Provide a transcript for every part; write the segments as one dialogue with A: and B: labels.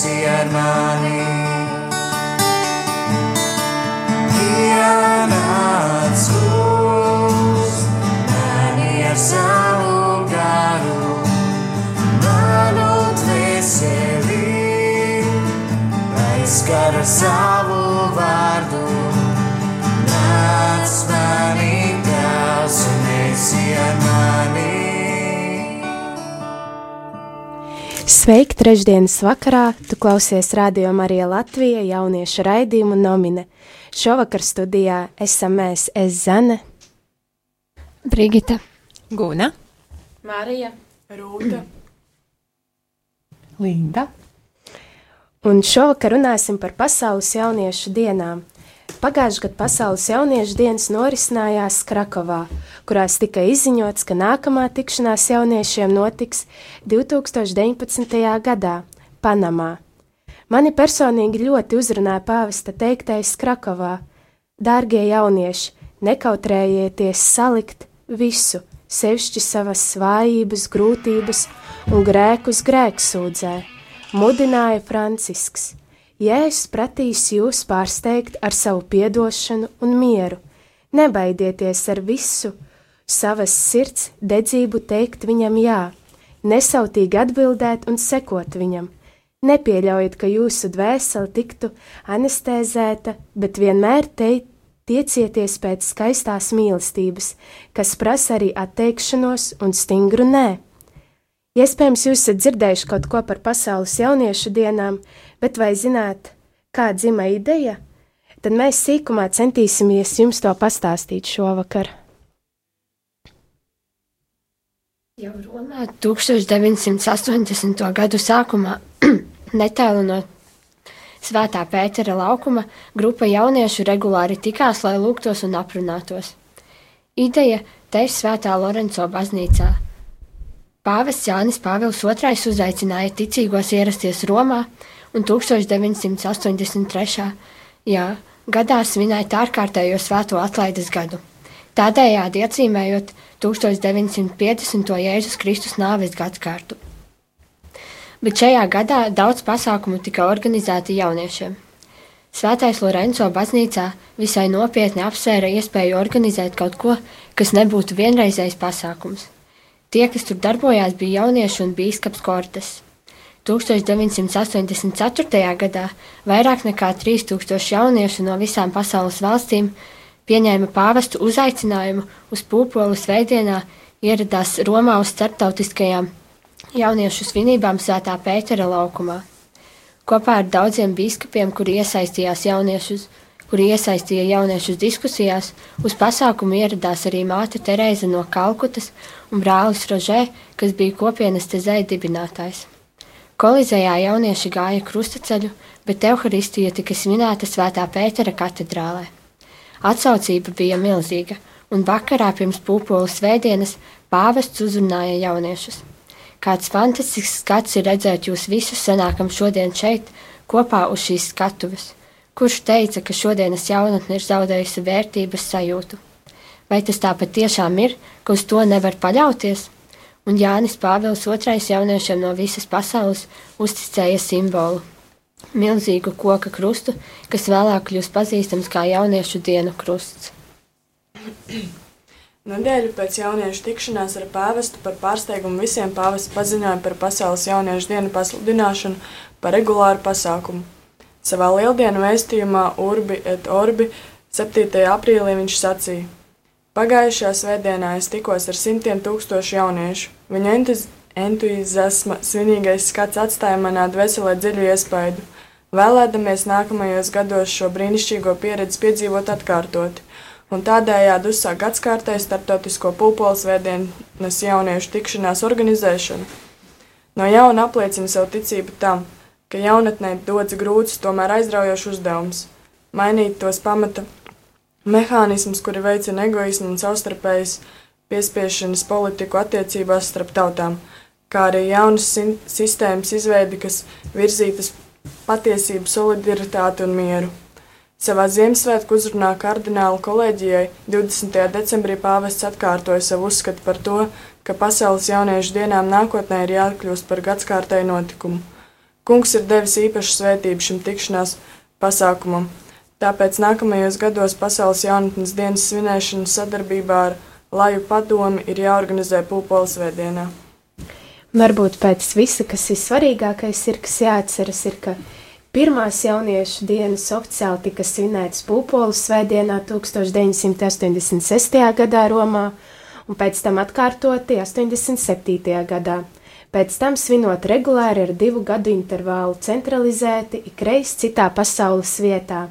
A: esi ar mani. Ienāc kungs, mani ar savu garu, manu dvēseli, aizskara savu
B: Sveiki, trešdienas vakarā! Tu klausies Radio Marija Latvija jauniešu raidījumu nomine. Šovakar studijā esam mēs, es Zane,
C: Brigita,
D: Guna,
E: Marija,
F: Rūta,
D: Linda,
B: un šovakar runāsim par pasaules jauniešu dienām. Pagājušajā gadā pasaules jauniešu dienas norisinājās Krakovā, kurās tika izziņots, ka nākamā tikšanās jauniešiem notiks 2019. gadā, Panamā. Mani personīgi ļoti uzrunāja pāvesta teiktais Krakovā: Dārgie jaunieši, nekautrējieties salikt visu, sevišķi savas svājības, grūtības un grēkus grēksūdzē, mudināja Francisks. Jēzus pratīs jūs pārsteigt ar savu piedošanu un mieru. Nebaidieties ar visu, savas sirds dedzību teikt viņam jā, nesautīgi atbildēt un sekot viņam. Nepieļaujiet, ka jūsu dvēsele tiktu anestezēta, bet vienmēr te, tiecieties pēc skaistās mīlestības, kas prasa arī atteikšanos un stingru nē. Iespējams, jūs esat dzirdējuši kaut ko par pasaules jauniešu dienām, bet vai zināt, kā dzima ideja? Tad mēs sīkumā centīsimies jums to pastāstīt šovakar.
C: jau Romā 1980. gadu sākumā netālu no Svētā Pētera laukuma grupa jauniešu regulāri tikās, lai lūgtos un aprunātos. Ideja te ir Svētā Lorenco baznīcā. Pāvests Jānis Pāvils II uzaicināja ticīgos ierasties Romā un 1983. Jā, gadā svinēt ārkārtējo svēto atlaides gadu. Tādējādi atzīmējot 1950. Jēzus Kristus nāves gadsimtu. Bet šajā gadā daudz pasākumu tika organizēti jauniešiem. Svētais Lorenzo baznīcā visai nopietni apsvēra iespēju organizēt kaut ko, kas nebūtu vienreizējs pasākums. Tie, kas tur darbojās, bija jaunieši un bīskaps Kortes. 1984. gadā vairāk nekā 3000 jauniešu no visām pasaules valstīm pieņēma pāvestu uzaicinājumu uz pūpolu sveidienā, ieradās Romā uz starptautiskajām jauniešu svinībām Svētā Pētera laukumā. Kopā ar daudziem biskupiem, kuri iesaistījās jauniešus, kuri iesaistīja jauniešus diskusijās, uz pasākumu ieradās arī māte Terēza no Kalkutas un brālis Rožē, kas bija kopienas tezēja dibinātājs. Kolizējā jaunieši gāja krustaceļu, bet evaharistija tika svinēta Svētā Pētera katedrālē. Atsaucība bija milzīga, un vakarā pirms pūpoles svētdienas pāvests uzrunāja jauniešus. Kāds fantastisks skats ir redzēt jūs visus sanākam šodien šeit, kopā uz šīs skatuves. Kurš teica, ka šodienas jaunatne ir zaudējusi vērtības sajūtu? Vai tas tā patiešām ir, ka uz to nevar paļauties? Un Jānis Pāvils II jauniešiem no visas pasaules uzticēja simbolu - milzīgu koka krustu, kas vēlāk kļūst pazīstams kā jauniešu dienu krusts.
F: Nedēļu pēc jauniešu tikšanās ar pāvestu par pārsteigumu visiem pāvests paziņoja par pasaules jauniešu dienu pasludināšanu par regulāru pasākumu. Savā lieldienu vēstījumā Urbi et Orbi 7. aprīlī viņš sacīja: Pagājušajā svētdienā es tikos ar simtiem tūkstošu jauniešu. Viņa entuz entuziasma svinīgais skats atstāja manā dvēselē dziļu iespaidu. Vēlēdamies nākamajos gados šo brīnišķīgo pieredzi piedzīvot atkārtoti un tādējādi uzsāk gadskārtēju starptautisko pulpoles vēdienas jauniešu tikšanās organizēšanu. No jauna apliecina savu ticību tam, ka jaunatnē dodas grūts, tomēr aizraujošs uzdevums - mainīt tos pamata mehānismus, kuri veicina egoismu un savstarpējas piespiešanas politiku attiecībās starp tautām, kā arī jaunas sistēmas izveidi, kas virzītas patiesību, solidaritāti un mieru. Savā Ziemassvētku uzrunā kardināla kolēģijai 20. decembrī pāvests atkārtoja savu uzskatu par to, ka pasaules jauniešu dienām nākotnē ir jākļūst par gadskārtēju notikumu. Kungs ir devis īpašu svētību šim tikšanās pasākumam, tāpēc nākamajos gados pasaules jaunatnes dienas svinēšana sadarbībā ar Laju padomi ir jāorganizē Pūpoles vēdienā.
B: Varbūt pēc visa, kas ir svarīgākais, ir, kas jāatceras, ir, ka Pirmās jauniešu dienas oficiāli tika svinētas Pūpoles svētdienā 1986. gadā Romā, un pēc tam atkārtoti 87. gadā. Pēc tam svinot regulāri ar divu gadu intervālu, centralizēti ikreiz citā pasaules vietā.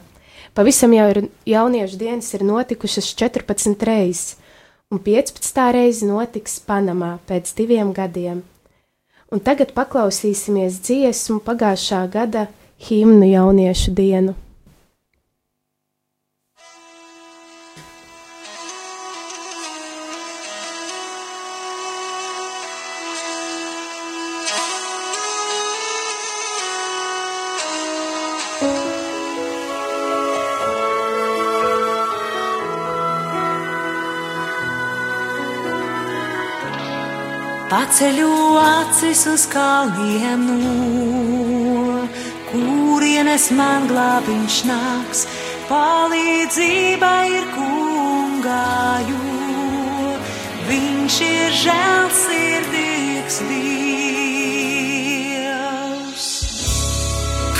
B: Pavisam jau ir jauniešu dienas ir notikušas 14 reizes, un 15. reize notiks Panamā pēc diviem gadiem. Un tagad paklausīsimies dziesmu pagājušā gada himnu jauniešu dienu.
A: Paceļu acis uz kalnienu kurienes man glābiņš nāks, palīdzība ir kungāju. Viņš ir žēlsirdīgs Dievs.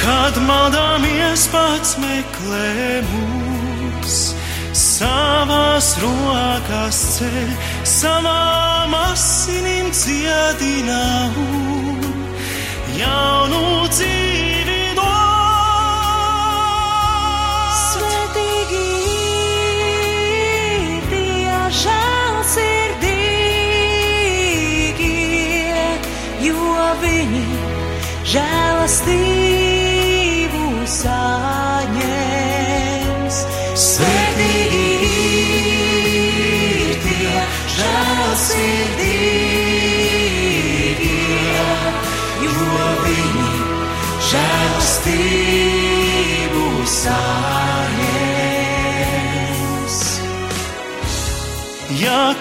D: Kad maldāmies pats meklē mūs, savās rokās ceļ, savām asinīm dziedināmu jaunu dzīvi.
A: žēlastību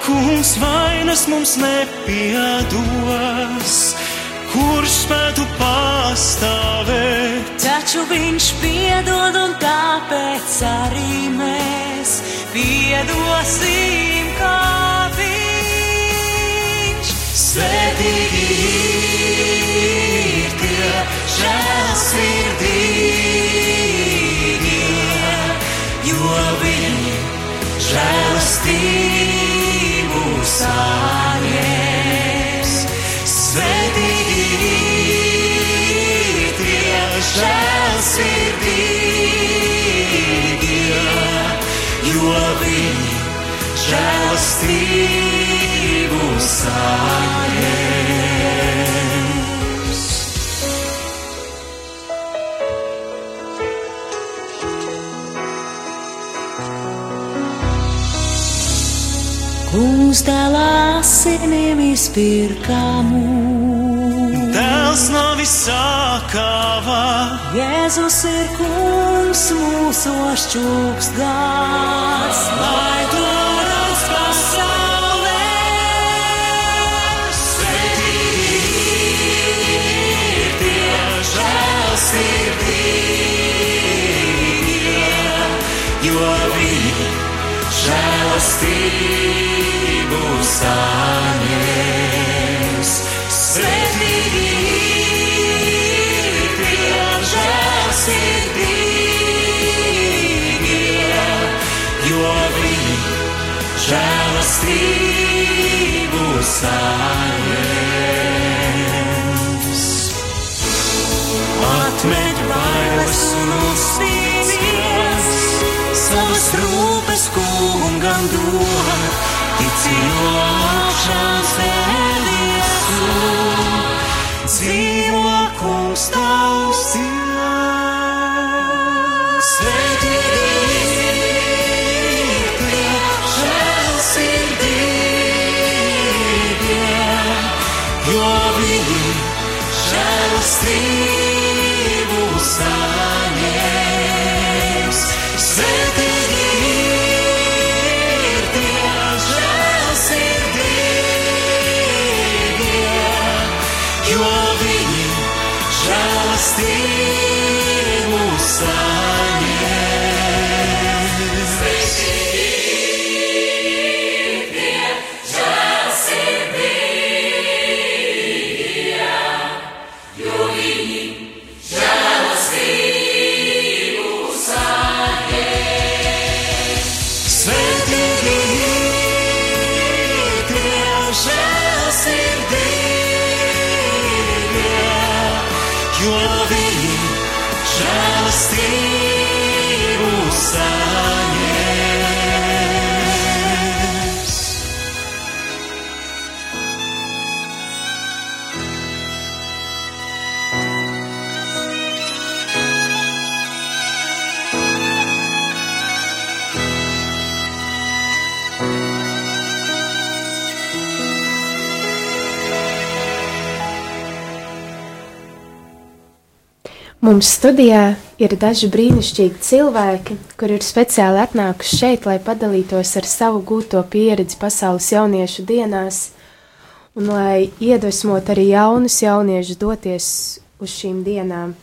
D: kungs vainas mums nepiedos, kurš spētu pastāvēt.
A: Taču viņš piedod, un tāpēc arī mēs piedosim, kā viņš. Svētīgi ir tie žēlsirdīgie, jo viņi žēlastību saņems. Svētīgi tie žēlsirdīgie, jo viņi žēlastību saņems. Kungs dēlā asinīm izpirkamu.
D: Dēls nav izsākāvā,
A: Jēzus ir kungs mūsu šķūks gāds, lai to žēlastību saņems. Svētīgi ir tie žēlsirdīgie, jo viņi žēlastību saņems. Atmet bailes un savas rūpes kungam dod, ticīgo augšās vēlies un dzīvo kungs tavs Dievs.
B: Mums studijā ir daži brīnišķīgi cilvēki, kuri ir speciāli atnākuši šeit, lai padalītos ar savu gūto pieredzi pasaules jauniešu dienās, un lai iedvesmot arī jaunus jauniešus doties uz šīm dienām.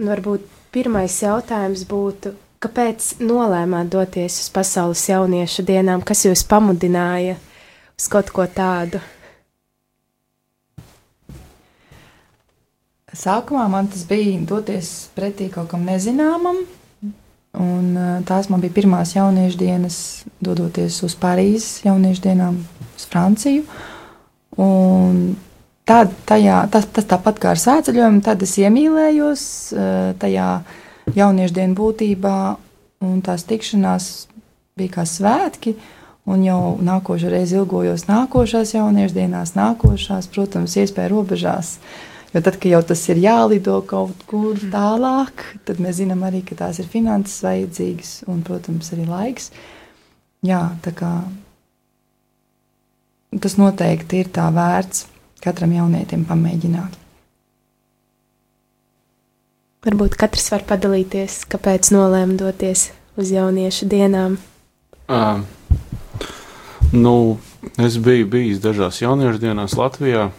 B: Un varbūt pirmais jautājums būtu, kāpēc nolēmāt doties uz pasaules jauniešu dienām, kas jūs pamudināja uz kaut ko tādu?
E: Sākumā man tas bija doties pretī kaut kam nezināmam. Un, tās man bija pirmās jauniešu dienas, dodoties uz Parīzes jauniešu dienām, uz Franciju. Un tad, tajā, tas, tas tāpat kā ar sēceļojumu, tad es iemīlējos tajā jauniešu dienu būtībā, un tās tikšanās bija kā svētki. Un jau nākošais reizes ilgojos nākošās jauniešu dienās, nākošās, protams, iespēja robežās. Uh, Jo tad, kad jau tas ir jālido kaut kur tālāk, tad mēs zinām arī, ka tās ir finanses vajadzīgas un, protams, arī laiks. Jā, tā kā tas noteikti ir tā vērts katram jaunietim pamēģināt.
B: Varbūt katrs var padalīties, kāpēc nolēma doties uz jauniešu dienām.
G: Uh, nu, es biju bijis dažās jauniešu dienās Latvijā.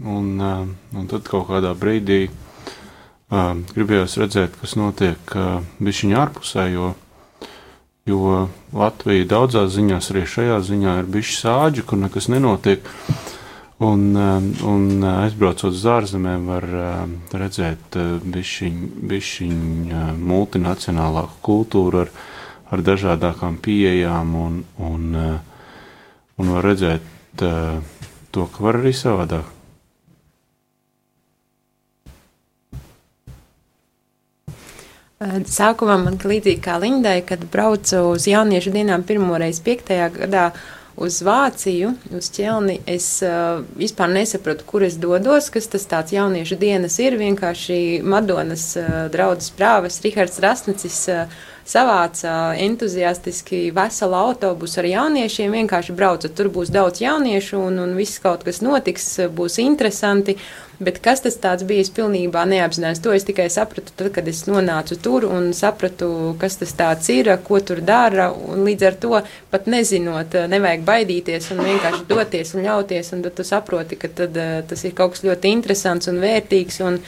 G: Un, uh, un tad kaut kādā brīdī uh, gribējās redzēt, kas notiek uh, bišķiņā ārpusē, jo, jo Latvija daudzās ziņās, arī šajā ziņā ir bišķi sāģi, kur nekas nenotiek. Un, un aizbraucot uz ārzemēm, var redzēt bišķiņu bišķiņ multinacionālāku kultūru ar, ar dažādākām pieejām, un, un, un var redzēt to, ka var arī savādāk.
H: Sākumā man līdzīgi kā Lindai, kad braucu uz jauniešu dienām pirmoreiz piektajā gadā uz Vāciju, uz ķelni, es uh, vispār nesapratu, kur es dodos, kas tas tāds jauniešu dienas ir. Vienkārši Madonas uh, draudzes prāves Rihards Rasnicis uh, savāca entuziastiski veselu autobusu ar jauniešiem, vienkārši brauca. Tur būs daudz jauniešu un, un viss kaut kas notiks, būs interesanti. Bet kas tas bija, es pilnībā neapzinājos. To es tikai sapratu, tad, kad es nonācu tur un sapratu, kas tas ir, ko tur dara. Līdz ar to pat nezinot, nevajag baidīties un vienkārši doties un ļauties. Un tad tu saproti, ka tad, eh, tas ir kaut kas ļoti interesants un vērtīgs. Un,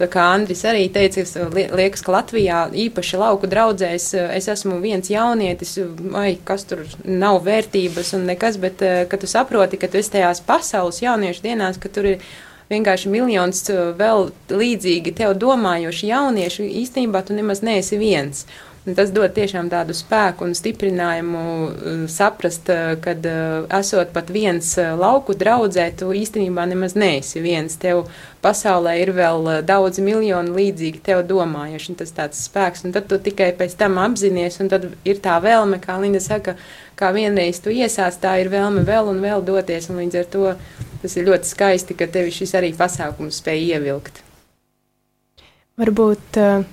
H: Tā kā Andris arī teica, liekas, ka Latvijā īpaši lauku draudzēs es esmu viens jaunietis, vai kas tur nav vērtības un nekas, bet eh, ka tu saproti, ka tu esi tajās pasaules jauniešu dienās, ka tur ir vienkārši miljons uh, vēl līdzīgi tev domājoši jaunieši, īstenībā tu nemaz neesi viens. Un tas dod tiešām tādu spēku un stiprinājumu uh, saprast, uh, ka esot pat viens lauku draudzē, tu īstenībā nemaz neesi viens. Tev pasaulē ir vēl daudz miljonu līdzīgi tev domājuši, un tas tāds spēks, un tad tu tikai pēc tam apzinies, un tad ir tā vēlme, kā Linda saka, kā vienreiz tu iesāc, tā ir vēlme vēl un vēl doties, un līdz ar to tas ir ļoti skaisti, ka tevi šis arī pasākums spēj ievilkt.
B: Varbūt uh,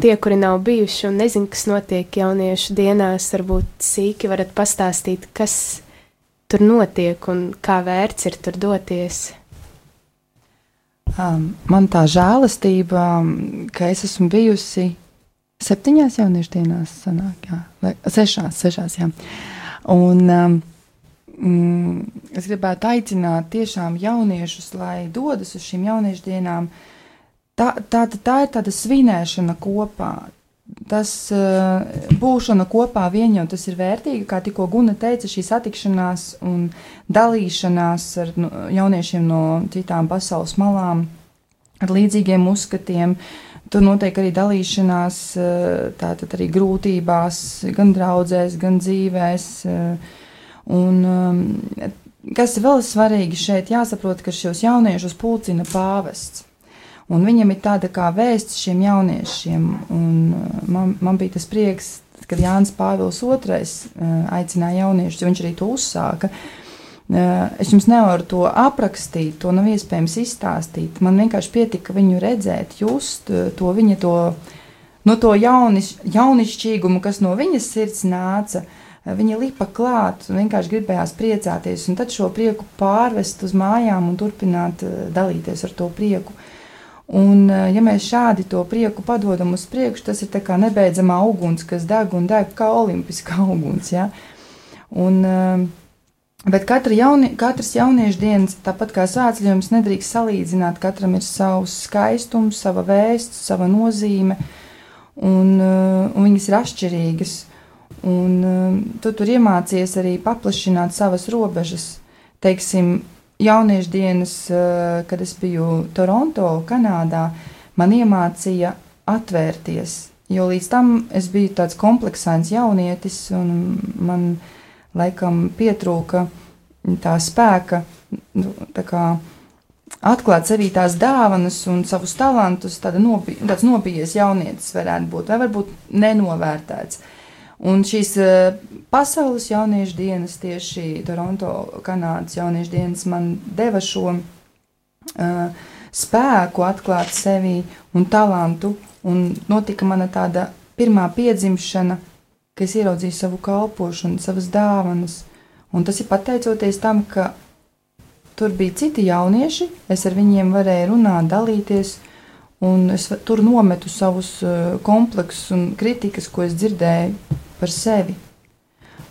B: tie, kuri nav bijuši un nezin, kas notiek jauniešu dienās, varbūt sīki varat pastāstīt, kas tur notiek un kā vērts ir tur doties.
E: Um, man tā žēlastība, ka es esmu bijusi septiņās jauniešu dienās, sanāk, jā, sešās, sešās, jā. Un um, mm, es gribētu aicināt tiešām jauniešus, lai dodas uz šīm jauniešu dienām. Tā, tā, tā ir tāda svinēšana kopā. Tas uh, būšana kopā vien jau tas ir vērtīgi, kā tikko Guna teica, šī satikšanās un dalīšanās ar nu, jauniešiem no citām pasaules malām, ar līdzīgiem uzskatiem. Tur notiek arī dalīšanās, uh, tātad arī grūtībās, gan draudzēs, gan dzīvēs. Uh, Un, um, kas vēl svarīgi šeit, jāsaprot, ka šos jauniešus pulcina pāvests. Un viņam ir tāda kā vēsts šiem jauniešiem. Un uh, man, man bija tas prieks, kad Jānis Pāvils II uh, aicināja jauniešus, jo viņš arī to uzsāka. Uh, es jums nevaru to aprakstīt, to nav iespējams izstāstīt. Man vienkārši pietika viņu redzēt, just to viņa to, no to jauniš, jaunišķīgumu, kas no viņas sirds nāca. Uh, Viņa lipa klāt un vienkārši gribējās priecāties, un tad šo prieku pārvest uz mājām un turpināt dalīties ar to prieku. Un, ja mēs šādi to prieku padodam uz priekšu, tas ir kā nebeidzamā uguns, kas deg un deg kā olimpiskā uguns. Ja? Un, bet katra jauni, katras jauniešu dienas, tāpat kā svētceļojums, nedrīkst salīdzināt. Katram ir savs skaistums, sava vēsts, sava nozīme, un, un viņas ir atšķirīgas. Un, tu tur iemācies arī paplašināt savas robežas. Teiksim, jauniešu dienas, eh, kad es biju Toronto, Kanādā, man iemācīja atvērties. Jo līdz tam es biju tāds kompleksains jaunietis, un man laikam pietrūka tā spēka nu, tā kā, atklāt sevī tās dāvanas un savus talantus. Nobi, tāds nobijies jaunietis varētu būt, vai varbūt nenovērtēts. Un šīs uh, pasaules jauniešu dienas, tieši Toronto, Kanādas jauniešu dienas, man deva šo uh, spēku atklāt sevi un talantu. Un notika mana tāda pirmā piedzimšana, kad es ieraudzīju savu kalpošanu, savas dāvanas. Un tas ir pateicoties tam, ka tur bija citi jaunieši, es ar viņiem varēju runāt, dalīties, un es tur nometu savus uh, kompleksus un kritikas, ko es dzirdēju par sevi.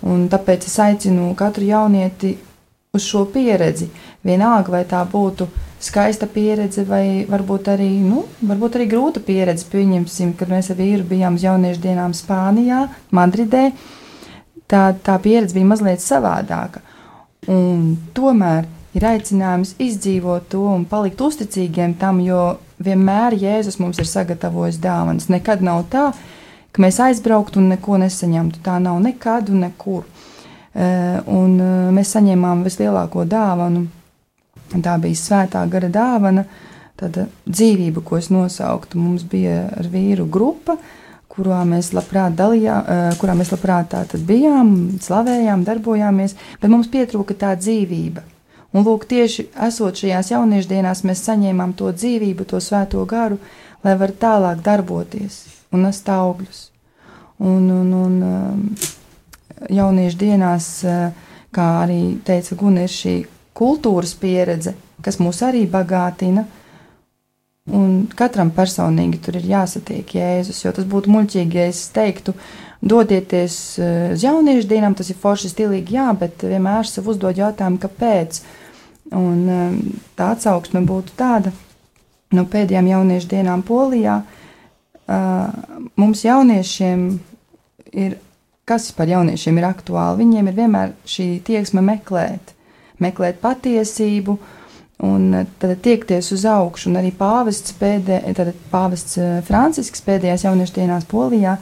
E: Un tāpēc es aicinu katru jaunieti uz šo pieredzi. Vienalga, vai tā būtu skaista pieredze, vai varbūt arī, nu, varbūt arī grūta pieredze. Pieņemsim, kad mēs ar vīru bijām uz jauniešu dienām Spānijā, Madridē. Tā, tā pieredze bija mazliet savādāka. Un tomēr ir aicinājums izdzīvot to un palikt uzticīgiem tam, jo vienmēr Jēzus mums ir sagatavojis dāvanas. Nekad nav tā, ka ka mēs aizbrauktu un neko nesaņemtu. Tā nav nekad un nekur. Eh, un eh, mēs saņēmām vislielāko dāvanu. Tā bija svētā gara dāvana, tāda dzīvība, ko es nosauktu. Mums bija ar vīru grupa, kurā mēs labprāt dalījām, eh, kurā mēs labprāt bijām, slavējām, darbojāmies, bet mums pietrūka tā dzīvība. Un lūk, tieši esot šajās jauniešu dienās, mēs saņēmām to dzīvību, to svēto garu, lai var tālāk darboties un nest augļus. Un, un, un um, jauniešu dienās, uh, kā arī teica Guna, ir šī kultūras pieredze, kas mūs arī bagātina. Un katram personīgi tur ir jāsatiek Jēzus, jo tas būtu muļķīgi, ja es teiktu, dodieties uh, uz jauniešu dienām, tas ir forši stilīgi, jā, bet vienmēr sev uzdod jautājumu, kāpēc. Un um, tā atsauksme būtu tāda, no pēdējām jauniešu dienām Polijā, uh, mums jauniešiem ir, kas par jauniešiem ir aktuāli, viņiem ir vienmēr šī tieksme meklēt, meklēt patiesību un tad tiekties uz augšu. Un arī pāvests, pēdē, tad pāvests Francisks pēdējās jauniešu dienās Polijā,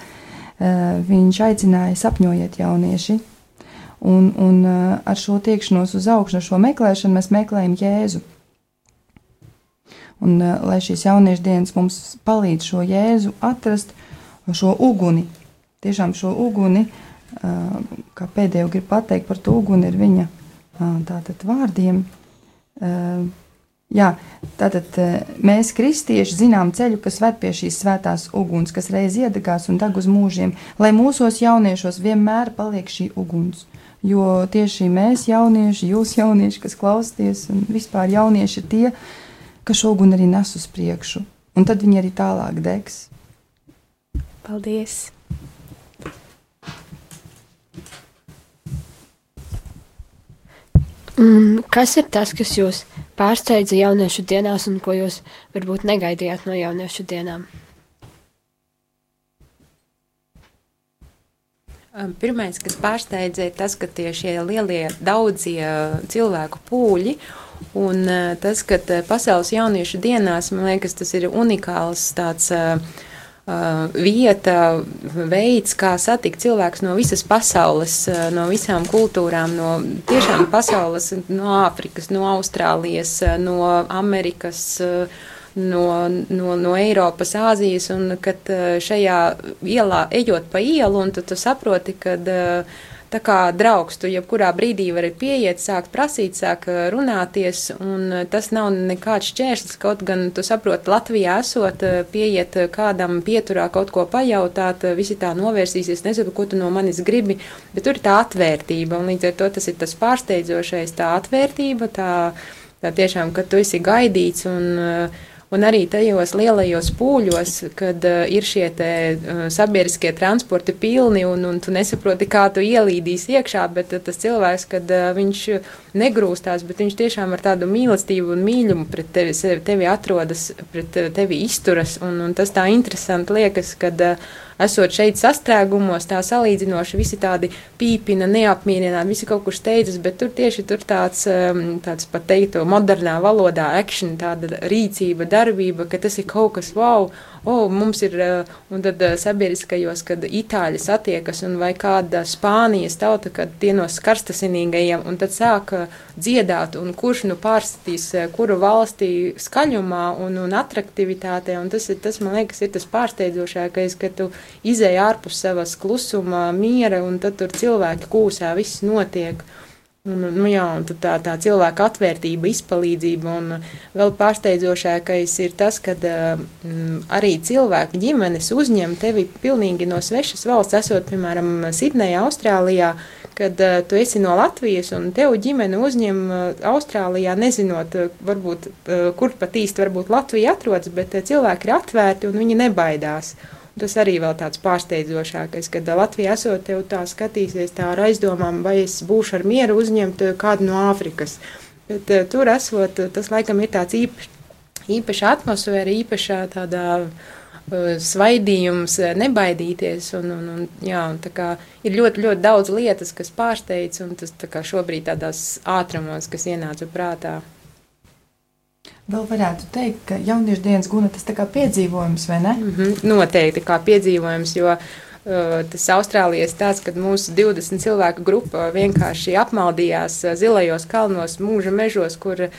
E: viņš aicināja sapņojiet jaunieši. Un, un ar šo tiekšanos uz augšu, ar šo meklēšanu mēs meklējam Jēzu. Un, uh, lai šīs jauniešu dienas mums palīdz šo jēzu atrast, šo uguni. Tiešām šo uguni, uh, kā pēdējo gribu pateikt par to uguni, ir viņa uh, tātad vārdiem. Jā, tātad mēs, kristieši, zinām ceļu, kas ved pie šīs svētās uguns, kas reiz iedegās un deg uz mūžiem, lai mūsos jauniešos vienmēr paliek šī uguns. Jo tieši mēs, jaunieši, jūs jaunieši, kas klausāties, un vispār jaunieši tie, uh, ka šo uguni arī nes uz priekšu, un tad viņi arī tālāk degs.
B: Paldies!
C: Un kas ir tas, kas jūs pārsteidza jauniešu dienās un ko jūs varbūt negaidījāt no jauniešu dienām?
H: Pirmais, kas pārsteidza, ir tas, ka tie lielie daudzie cilvēku pūļi Un eh, tas, ka eh, pasaules jauniešu dienās, man liekas, tas ir unikāls tāds uh, vieta, veids, kā satikt cilvēkus no visas pasaules, no visām kultūrām, no tiešām pasaules, no Āfrikas, no Austrālijas, no Amerikas, no, no, no Eiropas, Āzijas, un kad šajā ielā, ejot pa ielu, un tu, tu saproti, kad uh, Tā kā draugs, tu jebkurā brīdī vari pieiet, sākt prasīt, sākt uh, runāties, un uh, tas nav nekāds šķērslis. Kaut gan tu saproti, Latvijā esot, uh, pieiet kādam pieturā kaut ko pajautāt, visi tā novērsīsies, nezinu, ko tu no manis gribi, bet tur ir tā atvērtība, un līdz ar to tas ir tas pārsteidzošais, tā atvērtība, tā, tā tiešām, ka tu esi gaidīts un Un arī tajos lielajos pūļos, kad uh, ir šie te, uh, sabiedriskie transporti pilni un, un tu nesaproti, kā tu ielīdīsi iekšā, bet uh, tas cilvēks, kad uh, viņš negrūstās, bet viņš tiešām ar tādu mīlestību un mīļumu pret tevi, tevi atrodas, pret tevi izturas. Un, un tas tā interesanti liekas, kad uh, esot šeit sastrēgumos, tā salīdzinoši visi tādi pīpina, neapmierināti, visi kaut kur steidzas, bet tur tieši tur tāds, um, tāds pat teiktu, modernā valodā action, tāda rīcība, darbība, ka tas ir kaut kas wow, oh, mums ir, uh, un tad uh, sabiedriskajos, kad itāļi satiekas, un vai kāda Spānijas tauta, kad tie no karstasinīgajiem, un tad sāk dziedāt, un kurš nu pārstatīs, uh, kuru valstī skaļumā un, un atraktivitātē, un tas ir, tas, man liekas, ir tas pārsteidzošākais, ka tu izēj ārpus savas klusuma, miera, un tad tur cilvēki kūsā, viss notiek. Un, nu, jā, un tā, tā cilvēka atvērtība, izpalīdzība, un vēl pārsteidzošākais ir tas, ka mm, arī cilvēki ģimenes uzņem tevi pilnīgi no svešas valsts, esot, piemēram, Sidnejā, Austrālijā, kad uh, tu esi no Latvijas un tev ģimene uzņem uh, Austrālijā, nezinot, uh, varbūt, uh, kur pat īsti varbūt Latvija atrodas, bet uh, cilvēki ir atvērti un viņi nebaidās. Tas arī vēl tāds pārsteidzošākais, kad Latvija esot tev tā skatīsies tā ar aizdomām, vai es būšu ar mieru uzņemt kādu no Āfrikas. Bet uh, tur esot, tas laikam ir tāds īpašs, īpaša atmosfēra, īpašā tādā svaidījums, nebaidīties. Un, un, un, jā, un ir ļoti, ļoti daudz lietas, kas pārsteidz, un tas tā šobrīd tādās ātrumos, kas ienāca prātā.
E: Vēl varētu teikt, ka jauniešu dienas guna tas kā piedzīvojums, vai ne?
H: Mm -hmm, noteikti kā piedzīvojums, jo uh, tas Austrālijas tāds, kad mūsu 20 cilvēku grupa vienkārši apmaldījās uh, zilajos kalnos, mūža mežos, kur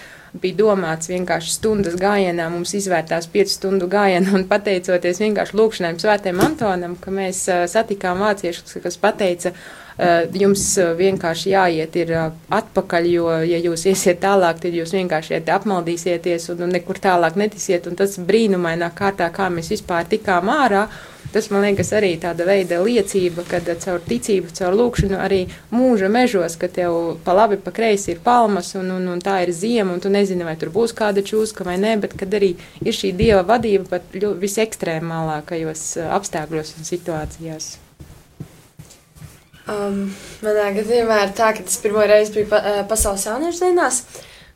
H: bija domāts vienkārši stundas gājienā, mums izvērtās 5 stundu gājienu un pateicoties vienkārši lūkšanai svētiem Antonam, ka mēs uh, satikām vāciešus, kas pateica, Eh, jums eh, vienkārši jāiet ir eh, atpakaļ, jo, ja jūs iesiet tālāk, tad jūs vienkārši iet apmaldīsieties un, un nekur tālāk netisiet. Un tas brīnumainā kārtā, kā mēs vispār tikām ārā, tas man liekas arī tāda veida liecība, kad caur ticību, caur lūkšanu arī mūža mežos, ka tev pa labi, pa kreisi ir palmas un, un, un tā ir ziema, un tu nezini, vai tur būs kāda čūska vai nē, bet kad arī ir šī dieva vadība pat visekstrēmālākajos apstākļos un situācijās.
I: Um, manā gadījumā ir tā, ka tas pirmo reizi bija pa, uh, pasaules jauniešu dienās.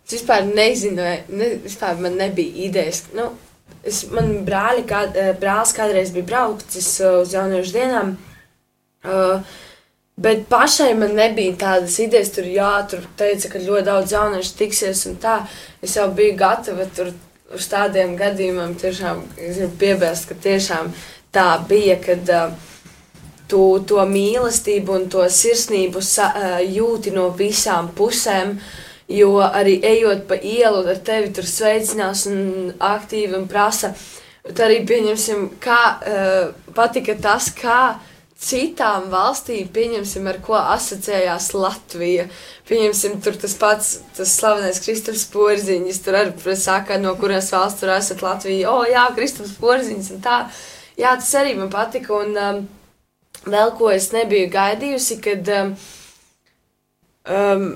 I: Es vispār nezināju, ne, vispār man nebija idejas. Nu, es, man brāļi, kā, brālis kādreiz bija braucis uz jauniešu dienām. Uh, Bet pašai man nebija tādas idejas, tur jā, tur teica, ka ļoti daudz jauniešu tiksies un tā. Es jau biju gatava tur uz tādiem gadījumiem tiešām, piebilst, ka tiešām tā bija, kad uh, tu to mīlestību un to sirsnību sa, jūti no visām pusēm. Jo arī ejot pa ielu, ar tevi tur sveicinās un aktīvi un prasa. Bet arī pieņemsim, kā uh, patika tas, kā citām valstīm, pieņemsim, ar ko asociējās Latvija. Pieņemsim, tur tas pats, tas slavenais Kristaps Porziņš, tur arī saka, no kurienes valsts tur esat Latvija. O, jā, Kristaps Porziņš un tā. Jā, tas arī man patika. Un, um, vēl ko es nebiju gaidījusi, kad um, um,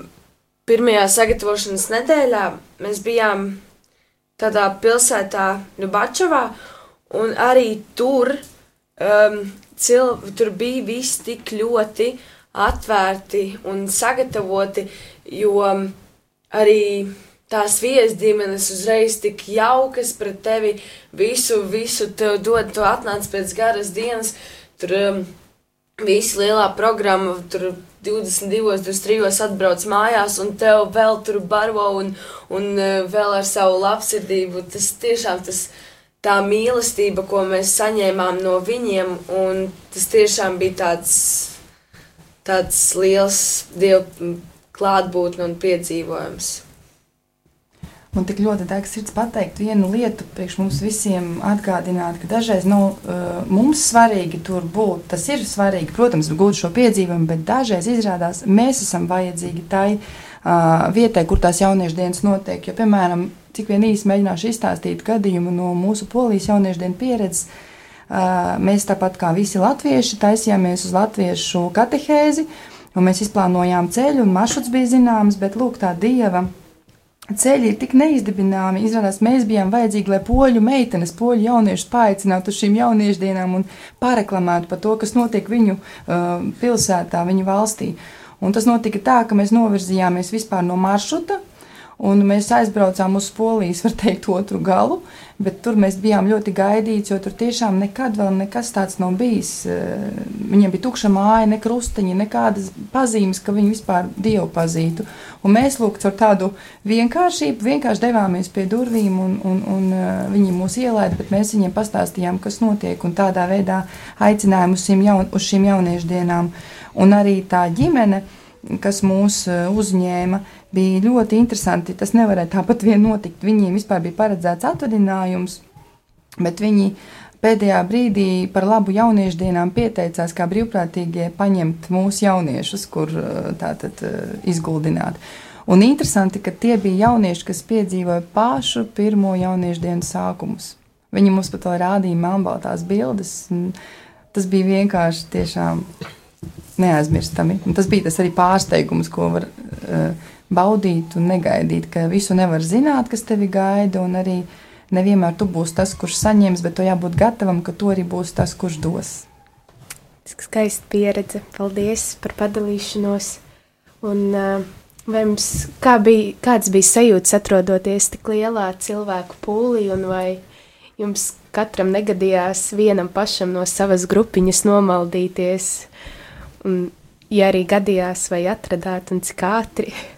I: pirmajā sagatavošanas nedēļā mēs bijām tādā pilsētā Nubačovā, un arī tur, um, cil, tur bija viss tik ļoti atvērti un sagatavoti, jo um, arī tās viesģimenes uzreiz tik jaukas pret tevi, visu, visu tev dod, tu atnāc pēc garas dienas, tur um, visa lielā programma, tur 22, 23 atbrauc mājās, un tev vēl tur baro un, un e, vēl ar savu labsirdību. Tas tiešām tas tā mīlestība, ko mēs saņēmām no viņiem, un tas tiešām bija tāds, tāds liels dievu klātbūtne un piedzīvojums.
E: Man tik ļoti deg sirds pateikt vienu lietu, priekš mums visiem atgādināt, ka dažreiz nu, uh, mums svarīgi tur būt. Tas ir svarīgi, protams, gūt šo piedzīvumu, bet dažreiz izrādās, mēs esam vajadzīgi tai uh, vietai, kur tās jauniešu dienas notiek. Jo, piemēram, cik vien īsi mēģināšu izstāstīt gadījumu no mūsu polijas jauniešu dienu pieredzes. Uh, mēs tāpat kā visi latvieši taisījāmies uz latviešu katehēzi, un mēs izplānojām ceļu, un maršruts bija zināms, bet lūk, tā dieva ceļi ir tik neizdibināmi. Izrādās, mēs bijām vajadzīgi, lai poļu meitenes, poļu jauniešus paaicinātu uz šīm jauniešu dienām un pareklamētu par to, kas notiek viņu uh, pilsētā, viņu valstī. Un tas notika tā, ka mēs novirzījāmies vispār no maršruta, un mēs aizbraucām uz Polijas, var teikt, otru galu, bet tur mēs bijām ļoti gaidīti, jo tur tiešām nekad vēl nekas tāds nav bijis. Eh, viņiem bija tukša māja, ne krustiņi, nekādas pazīmes, ka viņi vispār Dievu pazītu. Un mēs lūk, ar tādu vienkāršību vienkārši devāmies pie durvīm, un, un, un eh, viņi mūs ielaida, bet mēs viņiem pastāstījām, kas notiek, un tādā veidā aicinājām uz jaun, uz šīm jauniešu dienām. Un arī tā ģimene, kas mūs eh, uzņēma, bija ļoti interesanti. Tas nevarēja tāpat vien notikt. Viņiem vispār bija paredzēts atvaļinājums, bet viņi pēdējā brīdī par labu jauniešu dienām pieteicās kā brīvprātīgie paņemt mūsu jauniešus, kur eh, tātad eh, izguldināt. Un interesanti, ka tie bija jaunieši, kas piedzīvoja pašu pirmo jauniešu dienu sākumus. Viņi mums pat rādīja melnbaltās bildes. Tas bija vienkārši tiešām neaizmirstami. Un tas bija tas arī pārsteigums, ko var uh, baudīt un negaidīt, ka visu nevar zināt, kas tevi gaida, un arī nevienmēr tu būsi tas, kurš saņems, bet to jābūt gatavam, ka tu arī būsi tas, kurš dos.
B: Skaista pieredze. Paldies par padalīšanos. Un, uh, vai jums, kā bija, kāds bija sajūts atrodoties tik lielā cilvēku pūlī, un vai jums katram negadījās vienam pašam no savas grupiņas nomaldīties? Un, ja arī gadījās, vai atradāt, un cik ātri?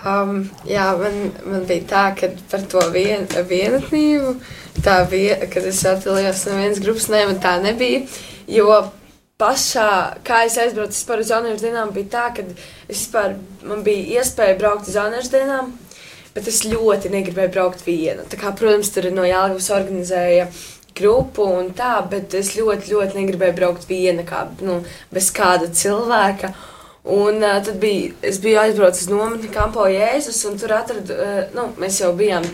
I: Um, jā, man, man bija tā, ka par to vien, vienatnību, tā bija, kad es atvēlējos no vienas grupas, ne, man tā nebija. Jo pašā, kā es aizbraucu vispār uz jauniešu dienām, bija tā, ka vispār, man bija iespēja braukt uz jauniešu dienām, bet es ļoti negribēju braukt viena. Tā kā, protams, tur no Jālgavas organizēja grupu un tā, bet es ļoti, ļoti negribēju braukt viena, kā, nu, bez kāda cilvēka. Un uh, tad bija, es biju aizbraucis uz nometni Kampo Jēzus, un tur atradu, uh, nu, mēs jau bijām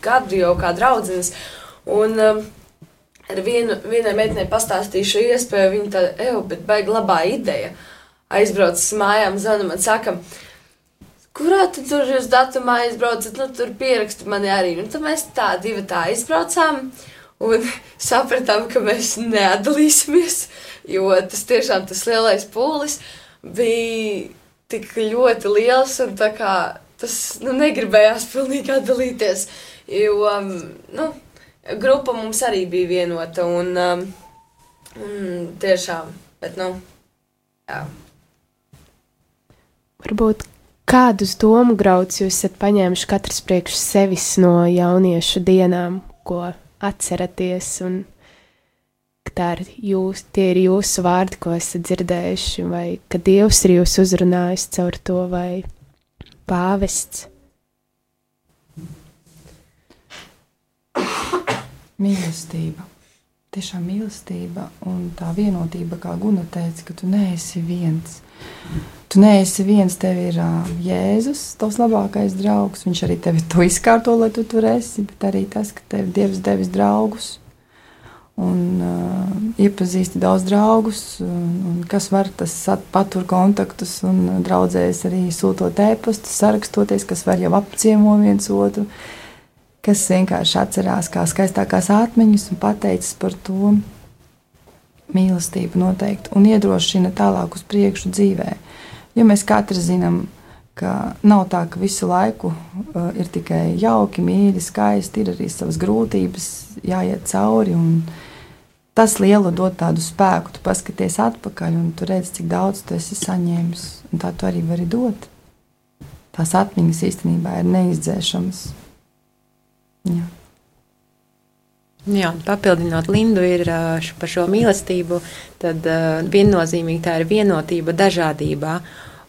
I: gadu jau kā draudzenes, un uh, ar vienu, vienai meitenei pastāstīju šo iespēju, viņa tāda, eju, bet baigi labā ideja. Aizbraucis mājām, zvana man saka, kurā tad tur jūs datumā aizbraucat, nu, tur pierakstu mani arī. Nu, tad mēs tā divi tā aizbraucām, un sapratām, ka mēs neatdalīsimies, jo tas tiešām tas lielais pūlis. Uh, bija tik ļoti liels, un kā, tas nu, negribējās pilnīgi atdalīties. Jo um, nu, grupa mums arī bija vienota, un, um, un tiešām, bet, nu, jā.
B: Varbūt kādus domu grauds jūs esat paņēmuši katrs priekš sevis no jauniešu dienām, ko atceraties un tā ir jūs, tie ir jūsu vārdi, ko esat dzirdējuši, vai ka Dievs ir jūs uzrunājis caur to, vai pāvests.
E: Mīlestība. Tiešām mīlestība un tā vienotība, kā Guna teica, ka tu neesi viens. Tu neesi viens, tev ir uh, Jēzus, tavs labākais draugs. Viņš arī tevi to izkārto, lai tu tur esi, bet arī tas, ka tev Dievs devis draugus un uh, iepazīsti daudz draugus, un, un kas var, tas patur kontaktus un draudzējas arī sūtot ēpastus, sarakstoties, kas var jau apciemo viens otru, kas vienkārši atcerās kā skaistākās atmiņas un pateicis par to mīlestību noteikti un iedrošina tālāk uz priekšu dzīvē. Jo mēs katrs zinām, ka nav tā, ka visu laiku uh, ir tikai jauki, mīļi, skaisti, ir arī savas grūtības, jāiet cauri. Uh, tas lielu dod tādu spēku. Tu paskaties atpakaļ un tu redz, cik daudz tu esi saņēmis. Tā tu arī vari dot. Tās atmiņas īstenībā ir neizdzēšamas. Jā.
H: Jā, papildinot Lindu ir, par šo mīlestību, tad viennozīmīgi tā ir vienotība dažādībā.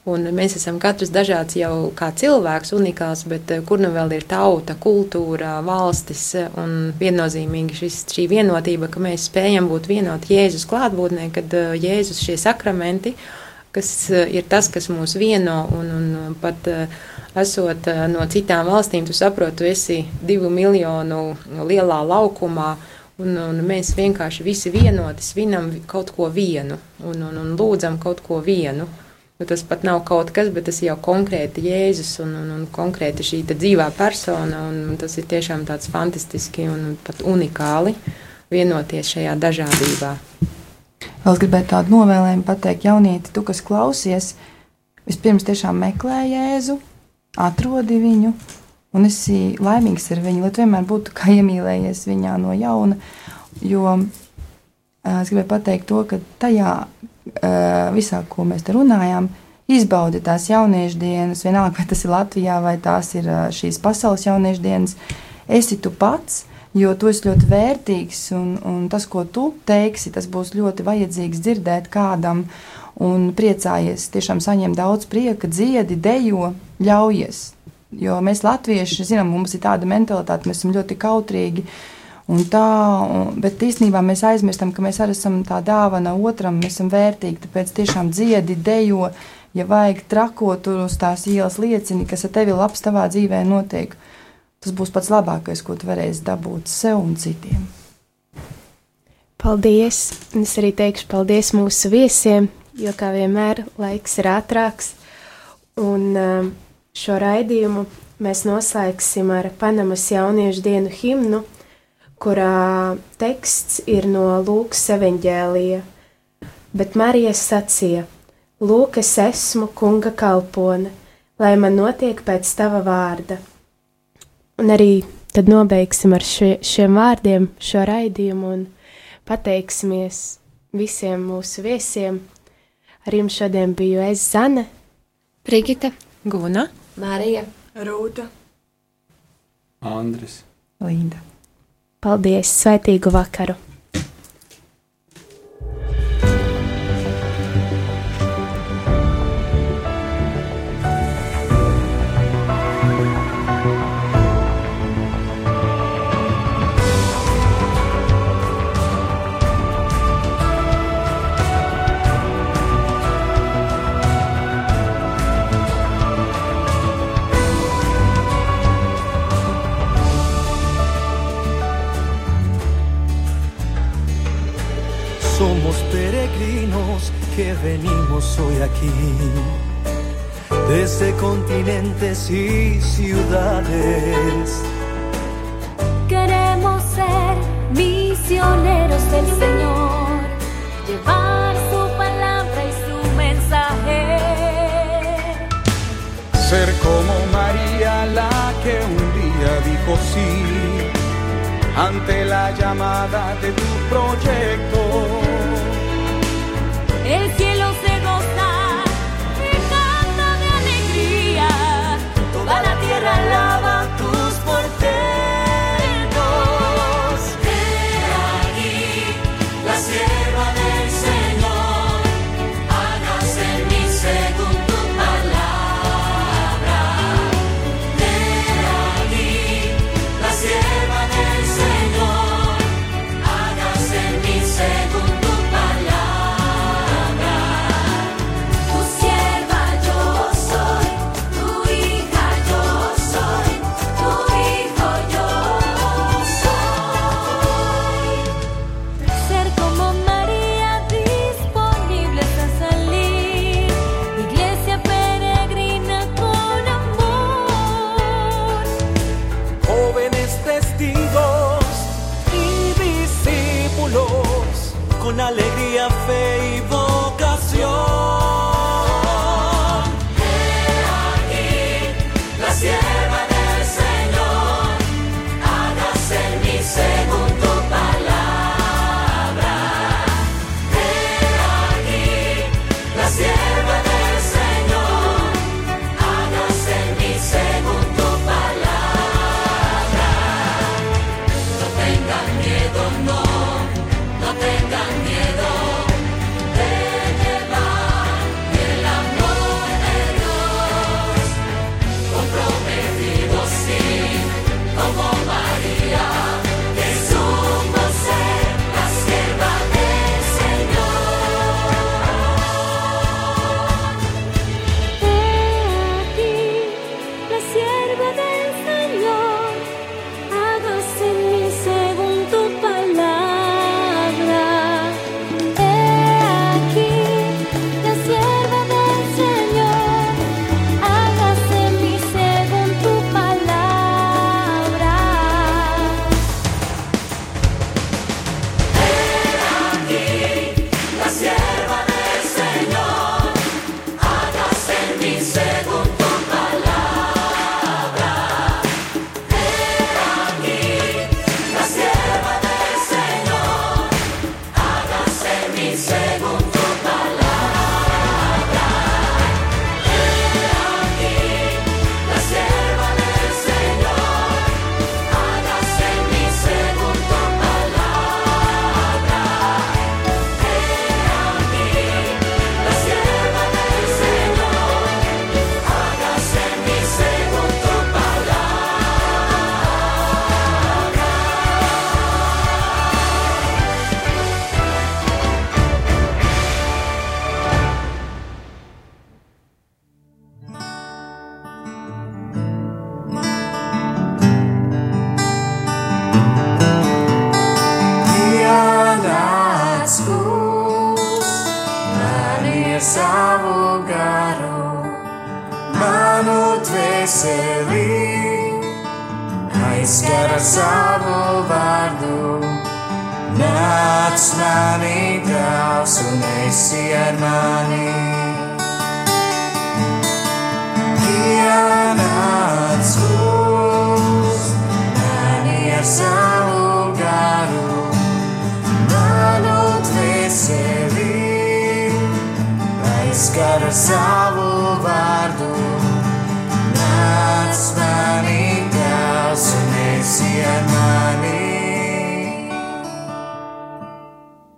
H: Un mēs esam katrs dažāds jau kā cilvēks, unikāls, bet eh, kur nu vēl ir tauta, kultūra, valstis un viennozīmīgi šis, šī vienotība, ka mēs spējam būt vienoti Jēzus klātbūtnē, kad eh, Jēzus šie sakramenti, kas eh, ir tas, kas mūs vieno un, un pat esot no citām valstīm, tu saproti, tu esi divu miljonu lielā laukumā. Un, un mēs vienkārši visi vienoti svinam kaut ko vienu un, un, un lūdzam kaut ko vienu. Jo tas pat nav kaut kas, bet tas ir jau konkrēti Jēzus un, un, un konkrēti šī dzīvā persona. Tas ir tiešām tāds fantastiski un pat unikāli vienoties šajā dažādībā.
E: Vēl es gribētu tādu novēlējumu pateikt, jaunieti, tu, kas klausies, vispirms tiešām meklē Jēzu, atrodi viņu un esi laimīgs ar viņu, lai tu vienmēr būtu kā iemīlējies viņā no jauna. Jo es gribēju pateikt to, ka tajā visā, ko mēs te runājām, izbaudi tās jauniešu dienas, vienalga, vai tas ir Latvijā vai tās ir šīs pasaules jauniešu dienas, esi tu pats. Jo tu esi ļoti vērtīgs, un, un tas, ko tu teiksi, tas būs ļoti vajadzīgs dzirdēt kādam, un priecājies, tiešām saņem daudz prieka, dziedi, dejo, ļaujies. Jo mēs, latvieši, zinām, mums ir tāda mentalitāte, mēs esam ļoti kautrīgi. Un tā, un, bet īstenībā mēs aizmirstam, ka mēs arī esam tā dāvana otram, mēs esam vērtīgi. Tāpēc tiešām dziedi, dejo, ja vajag trakot tur uz tās ielas liecini, kas ar tevi labs tavā dzīvē notiek. Tas būs pats labākais, ko tu varēsi dabūt sev un citiem.
B: Paldies! Un es arī teikšu paldies mūsu viesiem, jo kā vienmēr laiks ir ātrāks. Un um, šo raidījumu mēs noslēgsim ar Panamas jauniešu dienu himnu, kurā teksts ir no Lūkas evaņģēlija. Bet Marija sacīja: Lūk, es esmu kunga kalpone, lai man notiek pēc tava vārda. Un arī tad nobeigsim ar šie, šiem vārdiem šo raidījumu un pateiksimies visiem mūsu viesiem. Ar jums šodien biju es Zane,
C: Brigita,
H: Guna,
I: Marija,
F: Rūta,
G: Andris.
E: Linda.
B: Paldies! Sveitīgu vakaru!
D: Aquí, desde continentes y ciudades.
J: Queremos ser misioneros del Señor, llevar su palabra y su mensaje.
K: Ser como María la que un día dijo sí ante la llamada de tu proyecto.
J: El cielo